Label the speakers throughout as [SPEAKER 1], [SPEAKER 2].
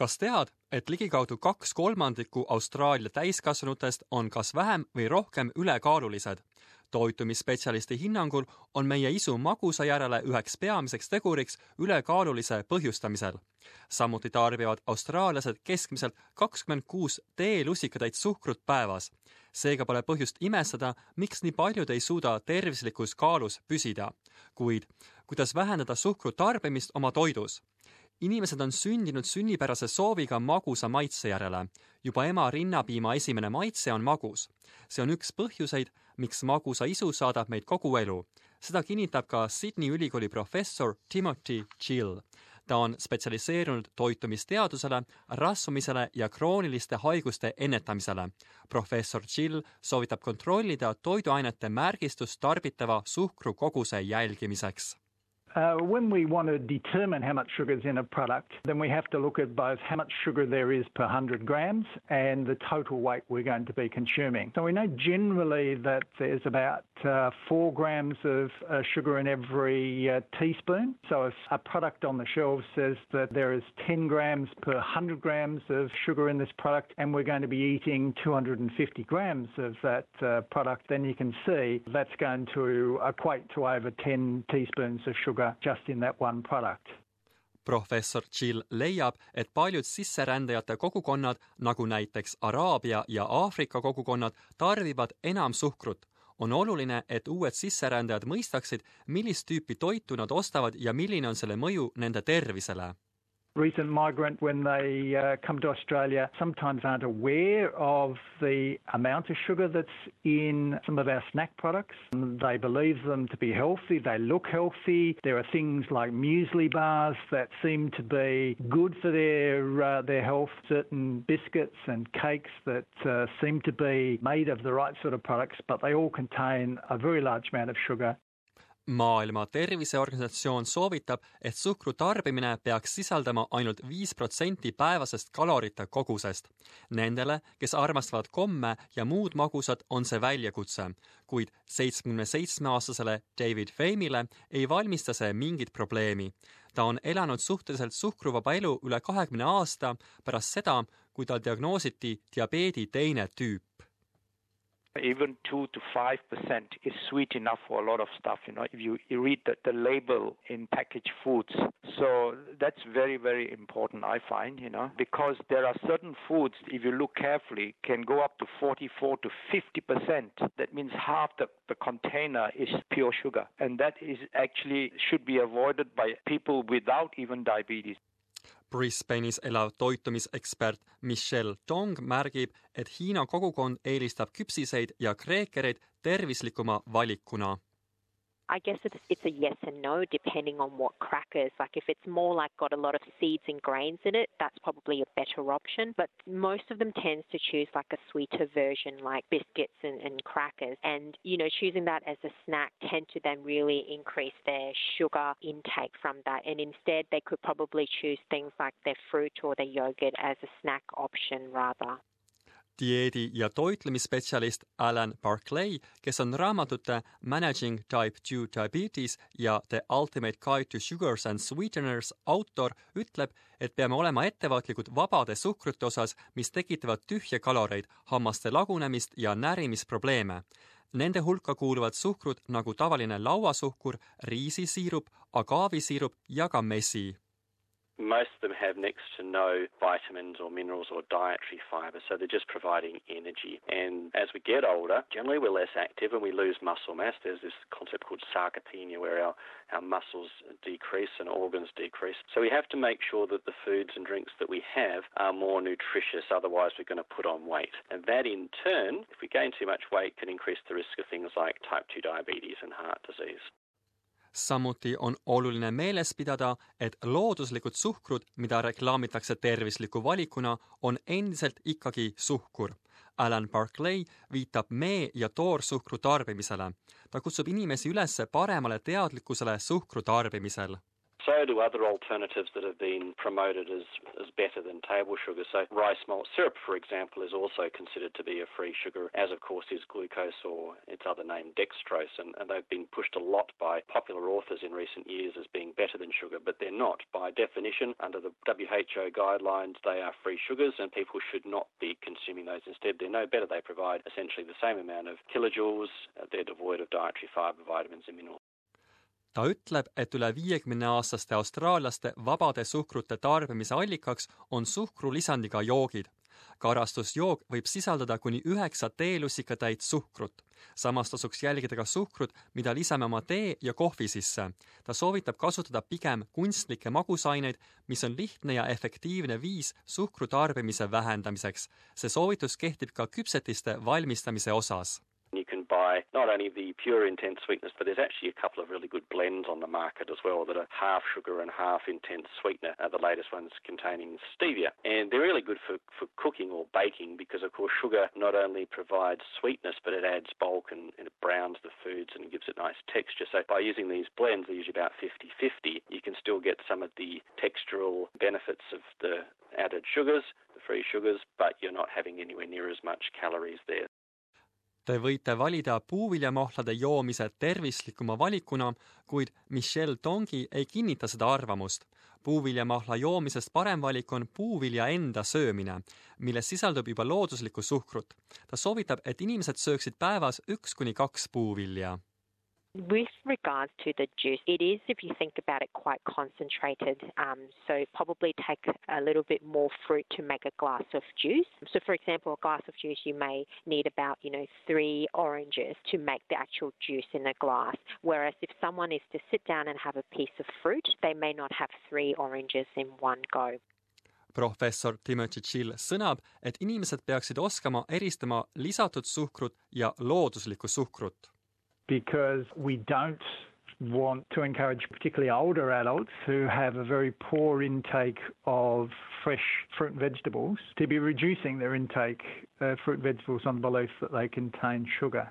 [SPEAKER 1] kas tead, et ligikaudu kaks kolmandikku Austraalia täiskasvanutest on kas vähem või rohkem ülekaalulised? toitumisspetsialisti hinnangul on meie isu magusa järele üheks peamiseks teguriks ülekaalulise põhjustamisel. samuti tarbivad austraallased keskmiselt kakskümmend kuus teelusikatäit suhkrut päevas. seega pole põhjust imestada, miks nii paljud ei suuda tervislikus kaalus püsida. kuid kuidas vähendada suhkru tarbimist oma toidus? Inimesed on sündinud sünnipärase sooviga magusa maitse järele. juba ema rinnapiima esimene maitse on magus. see on üks põhjuseid, miks magusa isu saadab meid kogu elu. seda kinnitab ka Sydney ülikooli professor Timothy Gill. ta on spetsialiseerunud toitumisteadusele, rasvumisele ja krooniliste haiguste ennetamisele. professor Gill soovitab kontrollida toiduainete märgistust tarbitava suhkru koguse jälgimiseks
[SPEAKER 2] Uh, when we want to determine how much sugar is in a product, then we have to look at both how much sugar there is per 100 grams and the total weight we're going to be consuming. So we know generally that there's about uh, 4 grams of uh, sugar in every uh, teaspoon. So if a product on the shelf says that there is 10 grams per 100 grams of sugar in this product and we're going to be eating 250 grams of that uh, product, then you can see that's going to equate to over 10 teaspoons of sugar sugar just in that one product.
[SPEAKER 1] professor Jill leiab, et paljud sisserändajate kogukonnad, nagu näiteks Araabia ja Aafrika kogukonnad, tarbivad enam suhkrut. on oluline, et uued sisserändajad mõistaksid, millist tüüpi toitu nad ostavad ja milline on selle mõju nende tervisele
[SPEAKER 2] recent migrant, when they uh, come to Australia, sometimes aren't aware of the amount of sugar that's in some of our snack products. They believe them to be healthy, they look healthy. There are things like muesli bars that seem to be good for their, uh, their health, certain biscuits and cakes that uh, seem to be made of the right sort of products, but they all contain a very large amount of sugar
[SPEAKER 1] maailma Terviseorganisatsioon soovitab, et suhkru tarbimine peaks sisaldama ainult viis protsenti päevasest kalorite kogusest. Nendele, kes armastavad komme ja muud magusat, on see väljakutse, kuid seitsmekümne seitsme aastasele David Feimile ei valmista see mingit probleemi. ta on elanud suhteliselt suhkruvaba elu üle kahekümne aasta pärast seda, kui tal diagnoositi diabeedi teine tüüp
[SPEAKER 3] even two to five percent is sweet enough for a lot of stuff. You know, if you, read the, the label in packaged foods, so that's very very important. I find you know because there are certain foods, if you look carefully, can go up to forty-four to fifty percent. That means half the, the container is pure sugar, and that is actually should be avoided by people without even diabetes.
[SPEAKER 1] Brisbane'is elav toitumisekspert Michelle Tong märgib, et Hiina kogukond eelistab küpsiseid ja kreekereid tervislikuma valikuna
[SPEAKER 4] I guess it's, it's a yes and no depending on what crackers. Like if it's more like got a lot of seeds and grains in it, that's probably a better option. But most of them tends to choose like a sweeter version like biscuits and, and crackers. And, you know, choosing that as a snack tend to then really increase their sugar intake from that. And instead they could probably choose things like their fruit or their yogurt as a snack option rather.
[SPEAKER 1] Dieedi- ja toitlemisspetsialist Alan Barclay, kes on raamatute Managing Type 2 Diabetes ja The Ultimate Guide to Sugars and Sweeteners autor, ütleb, et peame olema ettevaatlikud vabade suhkrute osas, mis tekitavad tühje kaloreid, hammaste lagunemist ja närimisprobleeme. Nende hulka kuuluvad suhkrud nagu tavaline lauasuhkur, riisisiirup, agaavisiirup ja ka mesi
[SPEAKER 5] most of them have next to no vitamins or minerals or dietary fiber, so they're just providing energy. And as we get older, generally we're less active and we lose muscle mass. There's this concept called sarcopenia where our, our muscles decrease and organs decrease. So we have to make sure that the foods and drinks that we have are more nutritious, otherwise we're going to put on weight. And that in turn, if we gain too much weight, can increase the risk of things like type 2 diabetes and heart disease.
[SPEAKER 1] Samuti on oluline meeles pidada, et looduslikud suhkrud, mida reklaamitakse tervisliku valikuna, on endiselt ikkagi suhkur. Alan Barclay viitab mee- ja toorsuhkru tarbimisele. ta kutsub inimesi üles paremale teadlikkusele suhkru tarbimisel
[SPEAKER 5] So do other alternatives that have been promoted as, as better than table sugar. So rice malt syrup, for example, is also considered to be a free sugar, as of course is glucose or its other name dextrose. And, and they've been pushed a lot by popular authors in recent years as being better than sugar, but they're not. By definition, under the WHO guidelines, they are free sugars and people should not be consuming those instead. They're no better. They provide essentially the same amount of kilojoules. They're devoid of dietary fiber, vitamins and minerals.
[SPEAKER 1] Ta ütleb, et üle viiekümne aastaste austraallaste vabade suhkrute tarbimise allikaks on suhkrulisandiga joogid. karastusjook võib sisaldada kuni üheksa teelusikatäit suhkrut. samas tasuks jälgida ka suhkrut, mida lisame oma tee ja kohvi sisse. ta soovitab kasutada pigem kunstlikke magusaineid, mis on lihtne ja efektiivne viis suhkru tarbimise vähendamiseks. see soovitus kehtib ka küpsetiste valmistamise osas
[SPEAKER 5] Buy not only the pure intense sweetness, but there's actually a couple of really good blends on the market as well that are half sugar and half intense sweetener. Uh, the latest one's containing stevia. And they're really good for, for cooking or baking because, of course, sugar not only provides sweetness, but it adds bulk and, and it browns the foods and gives it nice texture. So by using these blends, they're usually about 50-50, you can still get some of the textural benefits of the added sugars, the free sugars, but you're not having anywhere near as much calories there.
[SPEAKER 1] Te võite valida puuviljamahlade joomise tervislikuma valikuna, kuid Michelle Tongi ei kinnita seda arvamust. puuviljamahla joomisest parem valik on puuvilja enda söömine, milles sisaldub juba looduslikku suhkrut. ta soovitab, et inimesed sööksid päevas üks kuni kaks puuvilja
[SPEAKER 4] With regards to the juice, it is, if you think about it, quite concentrated. Um, so probably take a little bit more fruit to make a glass of juice. So, for example, a glass of juice, you may need about, you know, three oranges to make the actual juice in a glass. Whereas if someone is to sit down and have a piece of fruit, they may not have three oranges in one go.
[SPEAKER 1] professor Timothy Chill sõnab, et inimesed peaksid oskama eristama lisatud suhkrut ja looduslikku suhkrut
[SPEAKER 2] because we don't want to encourage particularly older adults who have a very poor intake of fresh fruit and vegetables to be reducing their intake of fruit and vegetables on the belief that they contain sugar.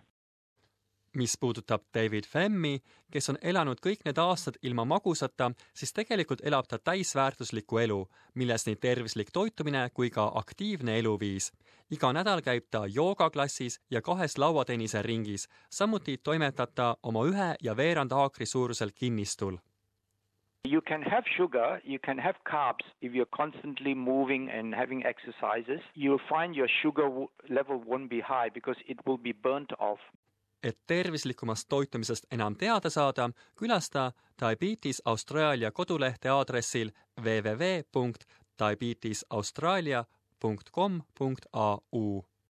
[SPEAKER 1] Mis puudutab David Femmi, kes on elanud kõik need aastad ilma magusata, siis tegelikult elab ta täisväärtuslikku elu, milles nii tervislik toitumine kui ka aktiivne eluviis. iga nädal käib ta joogaklassis ja kahes lauatennise ringis, samuti toimetab ta oma ühe ja veerand aakri suurusel kinnistul
[SPEAKER 3] You can have sugar, you can have carbs if you're constantly moving and having exercises. You'll find your sugar level won't be high because it will be burnt off.
[SPEAKER 1] Et tervislikumast toitumisest enam teada saada, külasta Diabetes Austraalia kodulehte aadressil www.diabetesaustralia.com.au